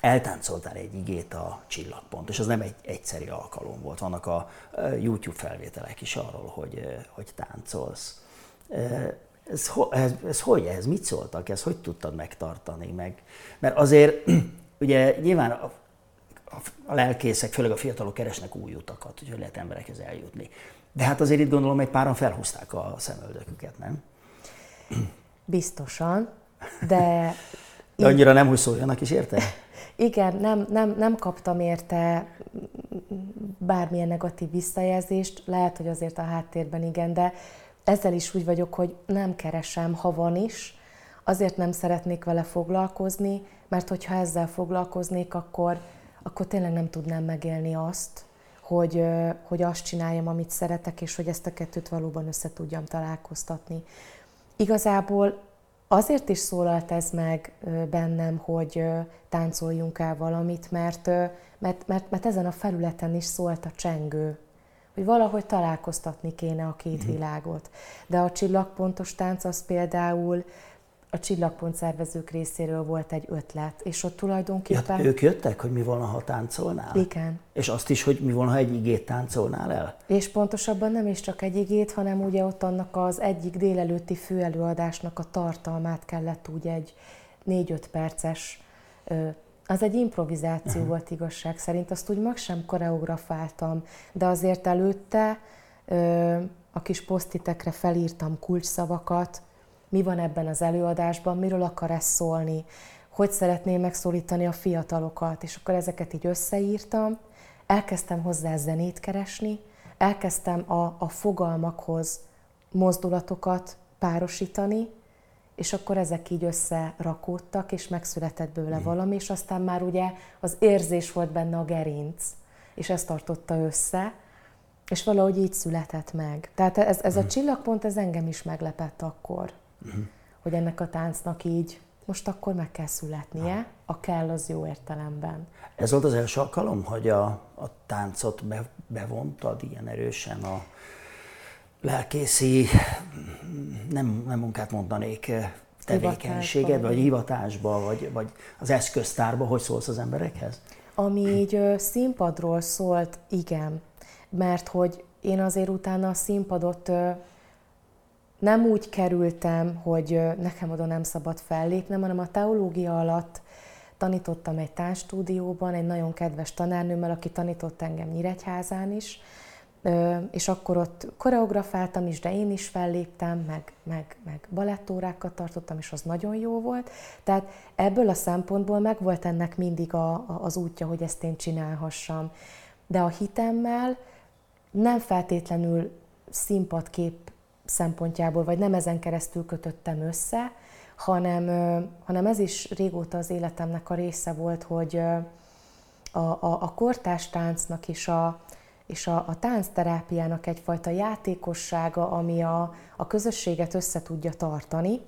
eltáncoltál egy igét a csillagpont, és az nem egy egyszeri alkalom volt. Vannak a YouTube felvételek is arról, hogy, hogy táncolsz. Ez, ez, ez hogy, ez mit szóltak, ez hogy tudtad megtartani meg? Mert azért (clears throat) ugye nyilván a, a lelkészek, főleg a fiatalok keresnek új utakat, hogy lehet emberekhez eljutni. De hát azért itt gondolom, egy páran felhúzták a szemöldöküket, nem? Biztosan, de... de annyira nem, hogy szóljanak is, érte? Igen, nem, nem, nem kaptam érte bármilyen negatív visszajelzést, lehet, hogy azért a háttérben igen, de ezzel is úgy vagyok, hogy nem keresem, ha van is, azért nem szeretnék vele foglalkozni, mert hogyha ezzel foglalkoznék, akkor, akkor tényleg nem tudnám megélni azt, hogy, hogy azt csináljam, amit szeretek, és hogy ezt a kettőt valóban össze tudjam találkoztatni. Igazából Azért is szólalt ez meg bennem, hogy táncoljunk el valamit, mert, mert, mert, mert ezen a felületen is szólt a csengő, hogy valahogy találkoztatni kéne a két mhm. világot. De a csillagpontos tánc az például a csillagpont szervezők részéről volt egy ötlet, és ott tulajdonképpen... Ja, ők jöttek, hogy mi volna, ha táncolnál? Igen. És azt is, hogy mi volna, ha egy igét táncolnál el? És pontosabban nem is csak egy igét, hanem ugye ott annak az egyik délelőtti főelőadásnak a tartalmát kellett úgy egy négy-öt perces az egy improvizáció uh-huh. volt igazság szerint, azt úgy mag sem koreografáltam, de azért előtte a kis posztitekre felírtam kulcsszavakat, mi van ebben az előadásban, miről akar ez szólni, hogy szeretném megszólítani a fiatalokat, és akkor ezeket így összeírtam, elkezdtem hozzá zenét keresni, elkezdtem a, a fogalmakhoz mozdulatokat párosítani, és akkor ezek így összerakódtak, és megszületett bőle mm. valami, és aztán már ugye az érzés volt benne a gerinc, és ez tartotta össze, és valahogy így született meg. Tehát ez, ez a mm. csillagpont, ez engem is meglepett akkor uh-huh. hogy ennek a táncnak így most akkor meg kell születnie, a kell az jó értelemben. Ez volt az első alkalom, hogy a, a táncot be, bevontad ilyen erősen a lelkészi, nem, nem munkát mondanék, tevékenységed, vagy hivatásba, vagy, vagy az eszköztárba, hogy szólsz az emberekhez? Ami így ö, színpadról szólt, igen, mert hogy én azért utána a színpadot ö, nem úgy kerültem, hogy nekem oda nem szabad fellépnem, hanem a teológia alatt tanítottam egy táncstúdióban, egy nagyon kedves tanárnőmmel, aki tanított engem Nyíregyházán is, és akkor ott koreografáltam is, de én is felléptem, meg, meg, meg balettórákat tartottam, és az nagyon jó volt. Tehát ebből a szempontból meg volt ennek mindig a, a, az útja, hogy ezt én csinálhassam. De a hitemmel nem feltétlenül színpadkép szempontjából, vagy nem ezen keresztül kötöttem össze, hanem, hanem ez is régóta az életemnek a része volt, hogy a, a, a kortás táncnak és a, és a, a táncterápiának egyfajta játékossága, ami a, a közösséget össze tudja tartani,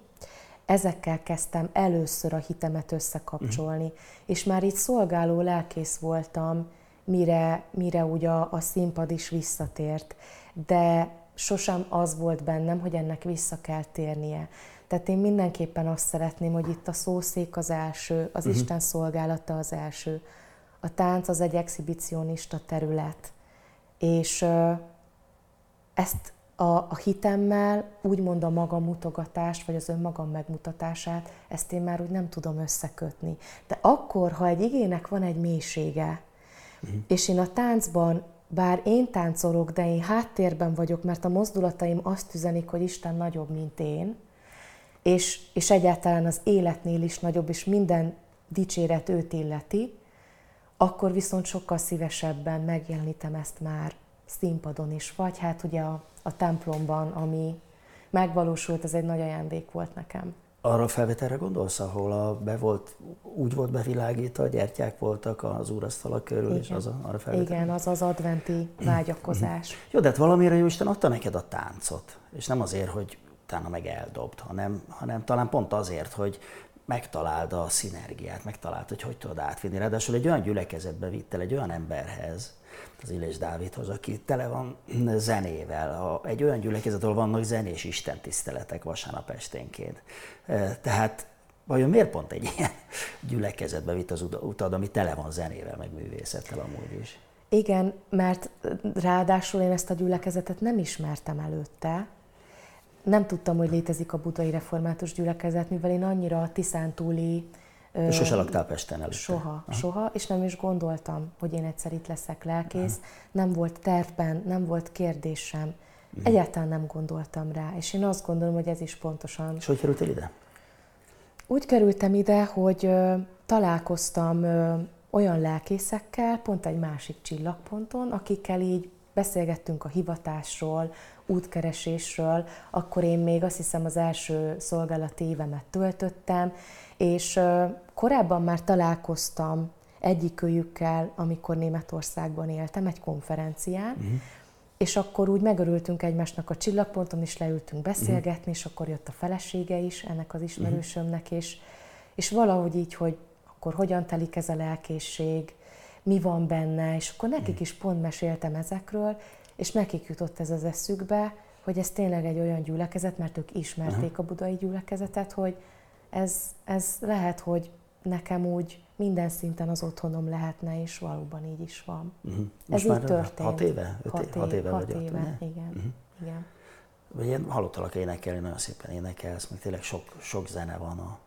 ezekkel kezdtem először a hitemet összekapcsolni. Uh-huh. És már itt szolgáló lelkész voltam, mire, mire ugye a, a színpad is visszatért. De sosem az volt bennem, hogy ennek vissza kell térnie. Tehát én mindenképpen azt szeretném, hogy itt a szószék az első, az uh-huh. Isten szolgálata az első. A tánc az egy exhibicionista terület. És ezt a, a hitemmel, úgymond a magam mutogatást, vagy az önmagam megmutatását, ezt én már úgy nem tudom összekötni. De akkor, ha egy igének van egy mélysége, uh-huh. és én a táncban bár én táncolok, de én háttérben vagyok, mert a mozdulataim azt üzenik, hogy Isten nagyobb, mint én, és, és egyáltalán az életnél is nagyobb, és minden dicséret őt illeti, akkor viszont sokkal szívesebben megjelenítem ezt már színpadon is, vagy hát ugye a, a templomban, ami megvalósult, ez egy nagy ajándék volt nekem. Arra a felvételre gondolsz, ahol a be volt, úgy volt bevilágítva, a gyertyák voltak az úrasztalak körül, Igen. és az a, arra felvétel? Igen, az az adventi vágyakozás. Jó, de hát valamire jó Isten adta neked a táncot, és nem azért, hogy utána meg eldobd, hanem, hanem talán pont azért, hogy megtaláld a szinergiát, megtaláld, hogy hogy tudod átvinni. Ráadásul egy olyan gyülekezetbe vittel, egy olyan emberhez, az Illés Dávidhoz, aki tele van zenével, egy olyan gyülekezet, ahol vannak zenés istentiszteletek vasárnap esténként. Tehát vajon miért pont egy (laughs) ilyen gyülekezetbe vitt az utad, ami tele van zenével, meg művészettel amúgy is? Igen, mert ráadásul én ezt a gyülekezetet nem ismertem előtte, nem tudtam, hogy létezik a budai református gyülekezet, mivel én annyira a Tiszántúli de sose laktál Pesten előtte? Soha, Aha. soha, és nem is gondoltam, hogy én egyszer itt leszek lelkész. Aha. Nem volt tervben, nem volt kérdésem. Uh-huh. Egyáltalán nem gondoltam rá, és én azt gondolom, hogy ez is pontosan. És hogy kerültél ide? Úgy kerültem ide, hogy ö, találkoztam ö, olyan lelkészekkel, pont egy másik csillagponton, akikkel így beszélgettünk a hivatásról, útkeresésről, akkor én még azt hiszem az első szolgálati évemet töltöttem, és korábban már találkoztam egyikőjükkel, amikor Németországban éltem, egy konferencián, uh-huh. és akkor úgy megörültünk egymásnak a csillagponton, és leültünk beszélgetni, uh-huh. és akkor jött a felesége is ennek az ismerősömnek, és, és valahogy így, hogy akkor hogyan telik ez a lelkészség, mi van benne, és akkor nekik is pont meséltem ezekről, és nekik jutott ez az eszükbe, hogy ez tényleg egy olyan gyülekezet, mert ők ismerték a budai gyülekezetet, hogy ez, ez lehet, hogy nekem úgy minden szinten az otthonom lehetne, és valóban így is van. Uh-huh. Most ez már így történt. Hat éve? Öt hat, éve, hat éve, hat éve ugye? igen. Uh-huh. igen. Vagy ilyen hallottalak énekelni, nagyon szépen énekelsz, meg tényleg sok, sok zene van a,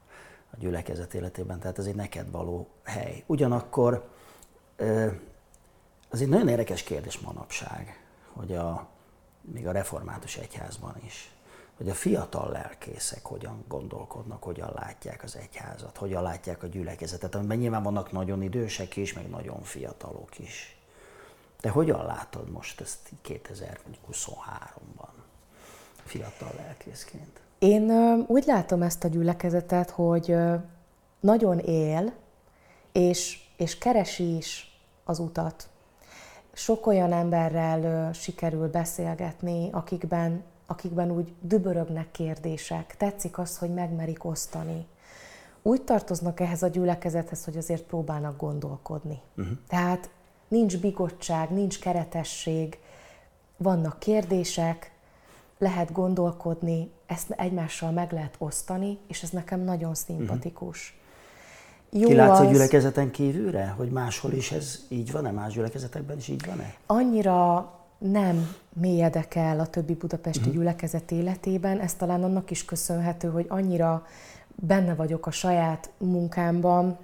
a gyülekezet életében, tehát ez egy neked való hely. Ugyanakkor az egy nagyon érdekes kérdés manapság, hogy a, még a református egyházban is, hogy a fiatal lelkészek hogyan gondolkodnak, hogyan látják az egyházat, hogyan látják a gyülekezetet, amiben nyilván vannak nagyon idősek is, meg nagyon fiatalok is. De hogyan látod most ezt 2023-ban fiatal lelkészként? Én úgy látom ezt a gyülekezetet, hogy nagyon él, és, és keresi is az utat. Sok olyan emberrel sikerül beszélgetni, akikben akikben úgy dübörögnek kérdések, tetszik az, hogy megmerik osztani. Úgy tartoznak ehhez a gyülekezethez, hogy azért próbálnak gondolkodni. Uh-huh. Tehát nincs bigottság, nincs keretesség, vannak kérdések, lehet gondolkodni, ezt egymással meg lehet osztani, és ez nekem nagyon szimpatikus. Uh-huh. Jó Ki látsz az... a gyülekezeten kívülre, hogy máshol is ez így van-e, más gyülekezetekben is így van-e? Annyira nem mélyedek el a többi budapesti uh-huh. gyülekezet életében. Ez talán annak is köszönhető, hogy annyira benne vagyok a saját munkámban,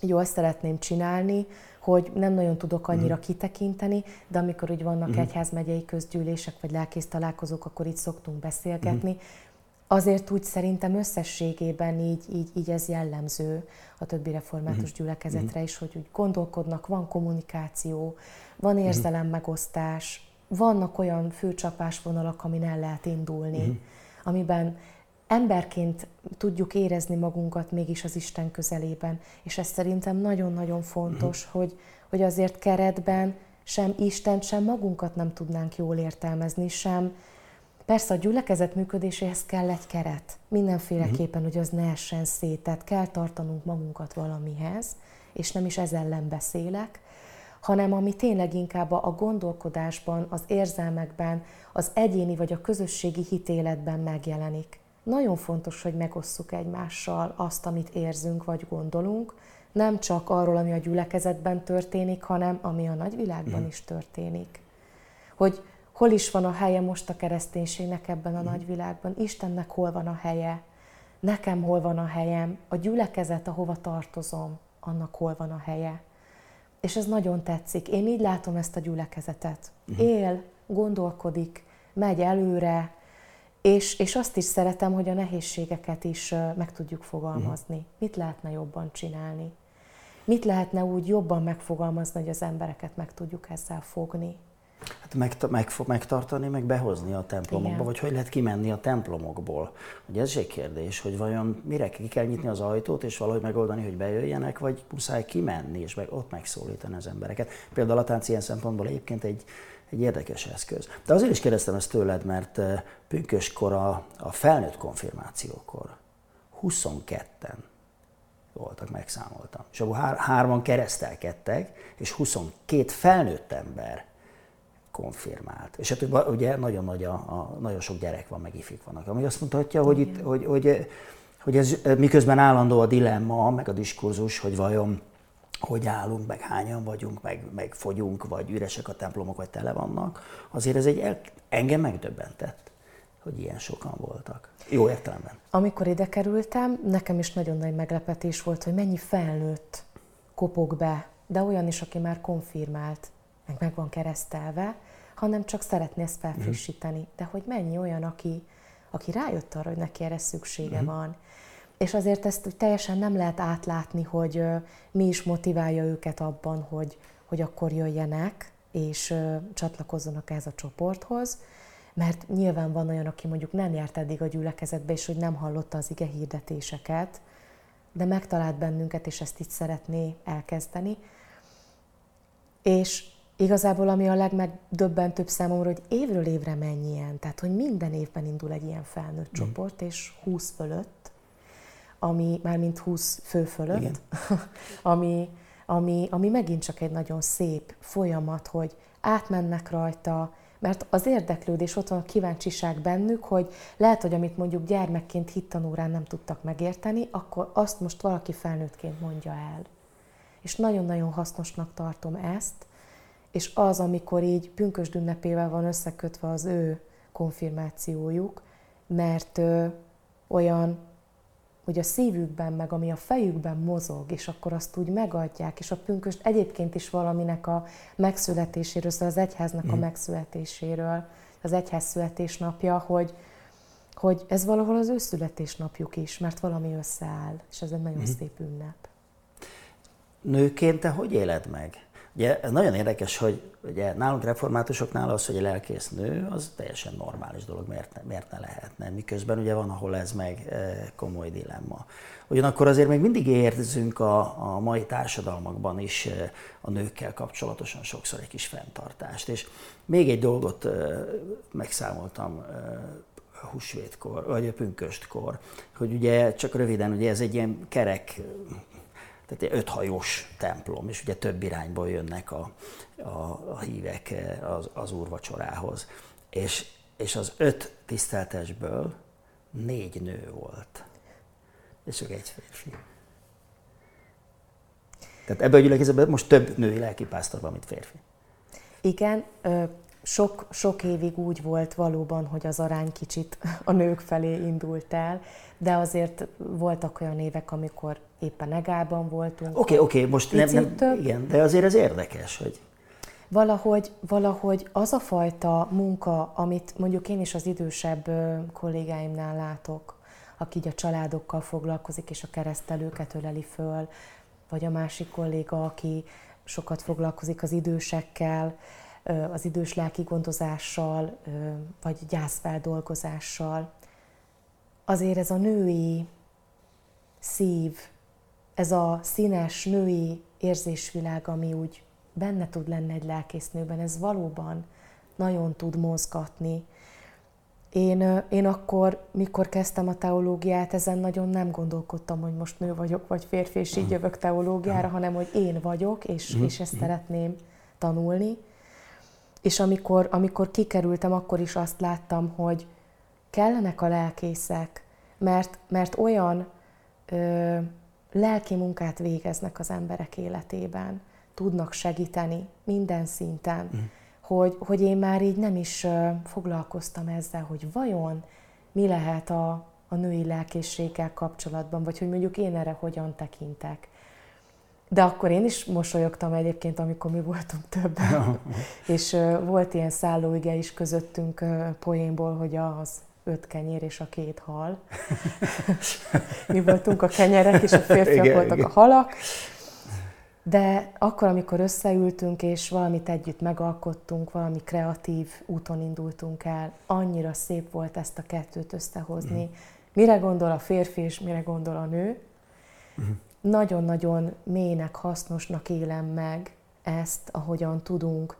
jó, ezt szeretném csinálni, hogy nem nagyon tudok annyira uh-huh. kitekinteni, de amikor úgy vannak uh-huh. egyházmegyei közgyűlések vagy lelkész találkozók, akkor itt szoktunk beszélgetni. Uh-huh. Azért úgy szerintem összességében így, így, így ez jellemző a többi református uh-huh. gyülekezetre is, hogy úgy gondolkodnak, van kommunikáció, van érzelemmegosztás, vannak olyan főcsapásvonalak, amin el lehet indulni, uh-huh. amiben emberként tudjuk érezni magunkat mégis az Isten közelében. És ez szerintem nagyon-nagyon fontos, uh-huh. hogy, hogy azért keretben sem Isten, sem magunkat nem tudnánk jól értelmezni, sem. Persze a gyülekezet működéséhez kell egy keret. Mindenféleképpen, uh-huh. hogy az ne essen szét. Tehát kell tartanunk magunkat valamihez, és nem is ez ellen beszélek, hanem ami tényleg inkább a gondolkodásban, az érzelmekben, az egyéni vagy a közösségi hitéletben megjelenik. Nagyon fontos, hogy megosszuk egymással azt, amit érzünk vagy gondolunk, nem csak arról, ami a gyülekezetben történik, hanem ami a nagyvilágban mm. is történik. Hogy hol is van a helye most a kereszténységnek ebben a mm. nagyvilágban, Istennek hol van a helye, nekem hol van a helyem, a gyülekezet, ahova tartozom, annak hol van a helye. És ez nagyon tetszik. Én így látom ezt a gyülekezetet. Uh-huh. Él, gondolkodik, megy előre, és, és azt is szeretem, hogy a nehézségeket is meg tudjuk fogalmazni. Uh-huh. Mit lehetne jobban csinálni? Mit lehetne úgy jobban megfogalmazni, hogy az embereket meg tudjuk ezzel fogni? Meg, meg, megtartani, meg behozni a templomokba, Igen. vagy hogy lehet kimenni a templomokból. Ugye ez egy kérdés, hogy vajon mire ki kell nyitni az ajtót, és valahogy megoldani, hogy bejöjjenek, vagy muszáj kimenni, és meg ott megszólítani az embereket. Például a tánc ilyen szempontból egyébként egy, egy érdekes eszköz. De azért is kérdeztem ezt tőled, mert pünköskor a, a felnőtt konfirmációkor 22-en voltak, megszámoltam. És abból hár, hárman keresztelkedtek, és 22 felnőtt ember konfirmált. És hát ugye nagyon nagy a, a, nagyon sok gyerek van, meg ifik vannak, ami azt mutatja, hogy, itt, hogy, hogy, hogy ez miközben állandó a dilemma, meg a diskurzus, hogy vajon hogy állunk, meg hányan vagyunk, meg, meg fogyunk, vagy üresek a templomok, vagy tele vannak, azért ez egy el, engem megdöbbentett, hogy ilyen sokan voltak. Jó értelemben. Amikor ide kerültem, nekem is nagyon nagy meglepetés volt, hogy mennyi felnőtt kopog be, de olyan is, aki már konfirmált, meg meg van keresztelve, hanem csak szeretné ezt felfrissíteni. Mm. De hogy mennyi olyan, aki, aki rájött arra, hogy neki erre szüksége mm. van. És azért ezt teljesen nem lehet átlátni, hogy mi is motiválja őket abban, hogy, hogy akkor jöjjenek, és csatlakozzanak ez a csoporthoz, mert nyilván van olyan, aki mondjuk nem járt eddig a gyülekezetbe, és hogy nem hallotta az ige hirdetéseket, de megtalált bennünket, és ezt itt szeretné elkezdeni. És igazából ami a legmegdöbbentőbb számomra, hogy évről évre mennyien, tehát hogy minden évben indul egy ilyen felnőtt mm. csoport, és 20 fölött, ami már mint 20 fő fölött, (laughs) ami, ami, ami megint csak egy nagyon szép folyamat, hogy átmennek rajta, mert az érdeklődés, ott van a kíváncsiság bennük, hogy lehet, hogy amit mondjuk gyermekként hittanórán nem tudtak megérteni, akkor azt most valaki felnőttként mondja el. És nagyon-nagyon hasznosnak tartom ezt, és az, amikor így pünkösd ünnepével van összekötve az ő konfirmációjuk, mert ö, olyan, hogy a szívükben, meg ami a fejükben mozog, és akkor azt úgy megadják, és a pünköst egyébként is valaminek a megszületéséről, szóval az egyháznak mm. a mhm. megszületéséről, az egyház születésnapja, hogy, hogy ez valahol az ő születésnapjuk is, mert valami összeáll, és ez egy nagyon mm. szép ünnep. Nőként te hogy éled meg? Ugye ez nagyon érdekes, hogy ugye nálunk reformátusoknál az, hogy a lelkész nő, az teljesen normális dolog, miért ne, miért ne lehetne. Miközben ugye van, ahol ez meg e, komoly dilemma. Ugyanakkor azért még mindig érzünk a, a mai társadalmakban is e, a nőkkel kapcsolatosan sokszor egy kis fenntartást. És még egy dolgot e, megszámoltam húsvétkor, vagy pünköstkor, hogy ugye csak röviden, ugye ez egy ilyen kerek tehát egy öthajós templom, és ugye több irányból jönnek a, a, a hívek az, az úrvacsorához. És, és az öt tiszteltesből négy nő volt, és csak egy férfi. Tehát ebből a gyülekezetben most több női lelkipásztor van, mint férfi. Igen, sok, sok évig úgy volt valóban, hogy az arány kicsit a nők felé indult el, de azért voltak olyan évek, amikor éppen negában voltunk. Oké, okay, oké, okay, most nem, nem több. igen, de azért ez érdekes, hogy... Valahogy, valahogy az a fajta munka, amit mondjuk én is az idősebb kollégáimnál látok, aki így a családokkal foglalkozik, és a keresztelőket öleli föl, vagy a másik kolléga, aki sokat foglalkozik az idősekkel, az idős lelki gondozással, vagy gyászfeldolgozással. Azért ez a női szív, ez a színes női érzésvilág, ami úgy benne tud lenni egy lelkésznőben, ez valóban nagyon tud mozgatni. Én, én akkor, mikor kezdtem a teológiát, ezen nagyon nem gondolkodtam, hogy most nő vagyok, vagy férfi, és így jövök teológiára, hanem hogy én vagyok, és, mhm. és ezt szeretném tanulni. És amikor, amikor kikerültem, akkor is azt láttam, hogy kellenek a lelkészek, mert, mert olyan ö, lelki munkát végeznek az emberek életében, tudnak segíteni minden szinten, mm. hogy, hogy én már így nem is ö, foglalkoztam ezzel, hogy vajon mi lehet a, a női lelkészséggel kapcsolatban, vagy hogy mondjuk én erre hogyan tekintek. De akkor én is mosolyogtam egyébként, amikor mi voltunk többen. (laughs) és uh, volt ilyen szállóige is közöttünk uh, poénból, hogy az öt kenyér és a két hal. (laughs) mi voltunk a kenyerek, és a férfiak igen, voltak igen. a halak. De akkor, amikor összeültünk, és valamit együtt megalkottunk, valami kreatív úton indultunk el, annyira szép volt ezt a kettőt összehozni. Uh-huh. Mire gondol a férfi, és mire gondol a nő. Nagyon-nagyon mélynek, hasznosnak élem meg ezt, ahogyan tudunk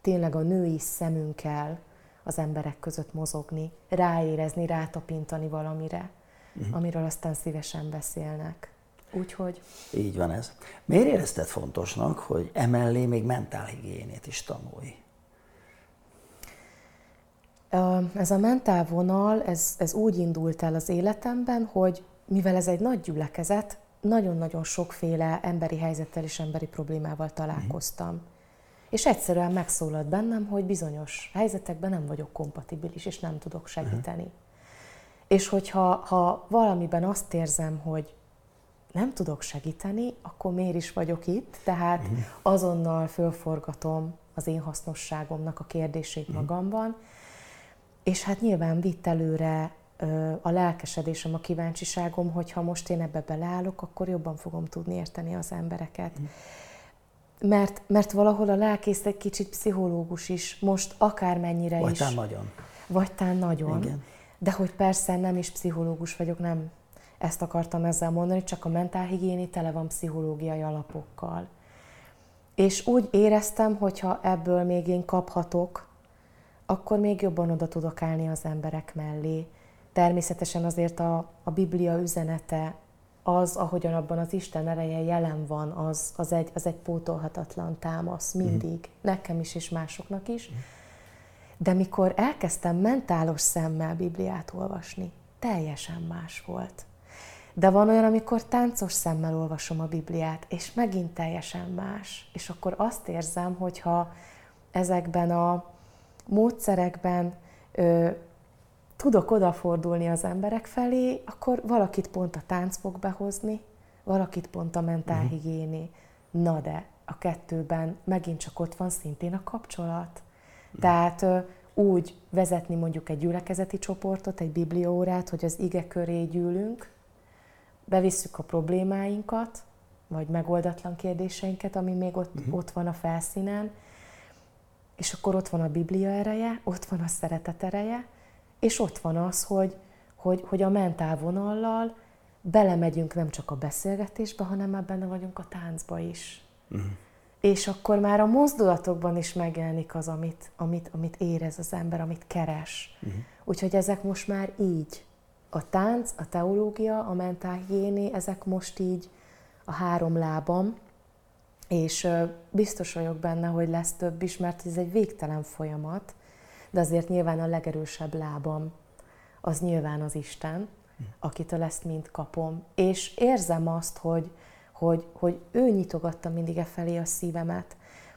tényleg a női szemünkkel az emberek között mozogni, ráérezni, rátapintani valamire, uh-huh. amiről aztán szívesen beszélnek. Úgyhogy... Így van ez. Miért érezted fontosnak, hogy emellé még mentálhigiénét is tanulj? Ez a mentálvonal, ez, ez úgy indult el az életemben, hogy mivel ez egy nagy gyülekezet, nagyon-nagyon sokféle emberi helyzettel és emberi problémával találkoztam. Mm. És egyszerűen megszólalt bennem, hogy bizonyos helyzetekben nem vagyok kompatibilis, és nem tudok segíteni. Uh-huh. És hogyha ha valamiben azt érzem, hogy nem tudok segíteni, akkor miért is vagyok itt? Tehát uh-huh. azonnal fölforgatom az én hasznosságomnak a kérdését uh-huh. magamban, és hát nyilván vitt előre a lelkesedésem, a kíváncsiságom, hogy ha most én ebbe beleállok, akkor jobban fogom tudni érteni az embereket. Uh-huh mert, mert valahol a lelkész egy kicsit pszichológus is, most akármennyire vagy is. Vagy nagyon. Vagy tán nagyon. Igen. De hogy persze nem is pszichológus vagyok, nem ezt akartam ezzel mondani, csak a mentálhigiéni tele van pszichológiai alapokkal. És úgy éreztem, hogy ha ebből még én kaphatok, akkor még jobban oda tudok állni az emberek mellé. Természetesen azért a, a Biblia üzenete az, ahogyan abban az Isten ereje jelen van, az, az, egy, az egy pótolhatatlan támasz mindig, mm. nekem is és másoknak is. Mm. De mikor elkezdtem mentálos szemmel Bibliát olvasni, teljesen más volt. De van olyan, amikor táncos szemmel olvasom a Bibliát, és megint teljesen más. És akkor azt érzem, hogyha ezekben a módszerekben ö, tudok odafordulni az emberek felé, akkor valakit pont a tánc fog behozni, valakit pont a mentálhigiéni. Na de a kettőben megint csak ott van szintén a kapcsolat. Tehát úgy vezetni mondjuk egy gyülekezeti csoportot, egy bibliórát, hogy az ige köré gyűlünk, bevisszük a problémáinkat, vagy megoldatlan kérdéseinket, ami még ott, uh-huh. ott van a felszínen, és akkor ott van a Biblia ereje, ott van a szeretet ereje, és ott van az, hogy, hogy, hogy a mentálvonallal belemegyünk nem csak a beszélgetésbe, hanem már benne vagyunk a táncba is. Uh-huh. És akkor már a mozdulatokban is megjelenik az, amit, amit, amit érez az ember, amit keres. Uh-huh. Úgyhogy ezek most már így. A tánc, a teológia, a mentálhigiéni, ezek most így a három lábam, és biztos vagyok benne, hogy lesz több is, mert ez egy végtelen folyamat, de azért nyilván a legerősebb lábam az nyilván az Isten, akitől ezt mind kapom. És érzem azt, hogy, hogy, hogy ő nyitogatta mindig e felé a szívemet,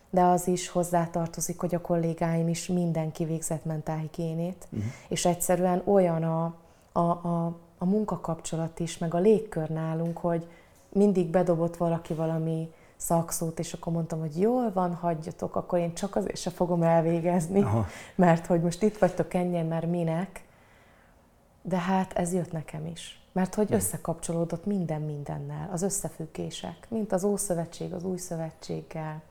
de az is hozzátartozik, hogy a kollégáim is mindenki végzett mentálhigiénét, uh-huh. és egyszerűen olyan a, a, a, a munkakapcsolat is, meg a légkör nálunk, hogy mindig bedobott valaki valami szakszót, és akkor mondtam, hogy jól van, hagyjatok, akkor én csak azért se fogom elvégezni, Aha. mert hogy most itt vagytok ennyien, mert minek. De hát ez jött nekem is. Mert hogy összekapcsolódott minden mindennel, az összefüggések, mint az Ószövetség az Új Szövetséggel,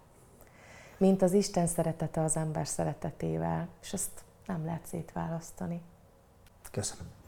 mint az Isten szeretete az ember szeretetével, és ezt nem lehet szétválasztani. Köszönöm.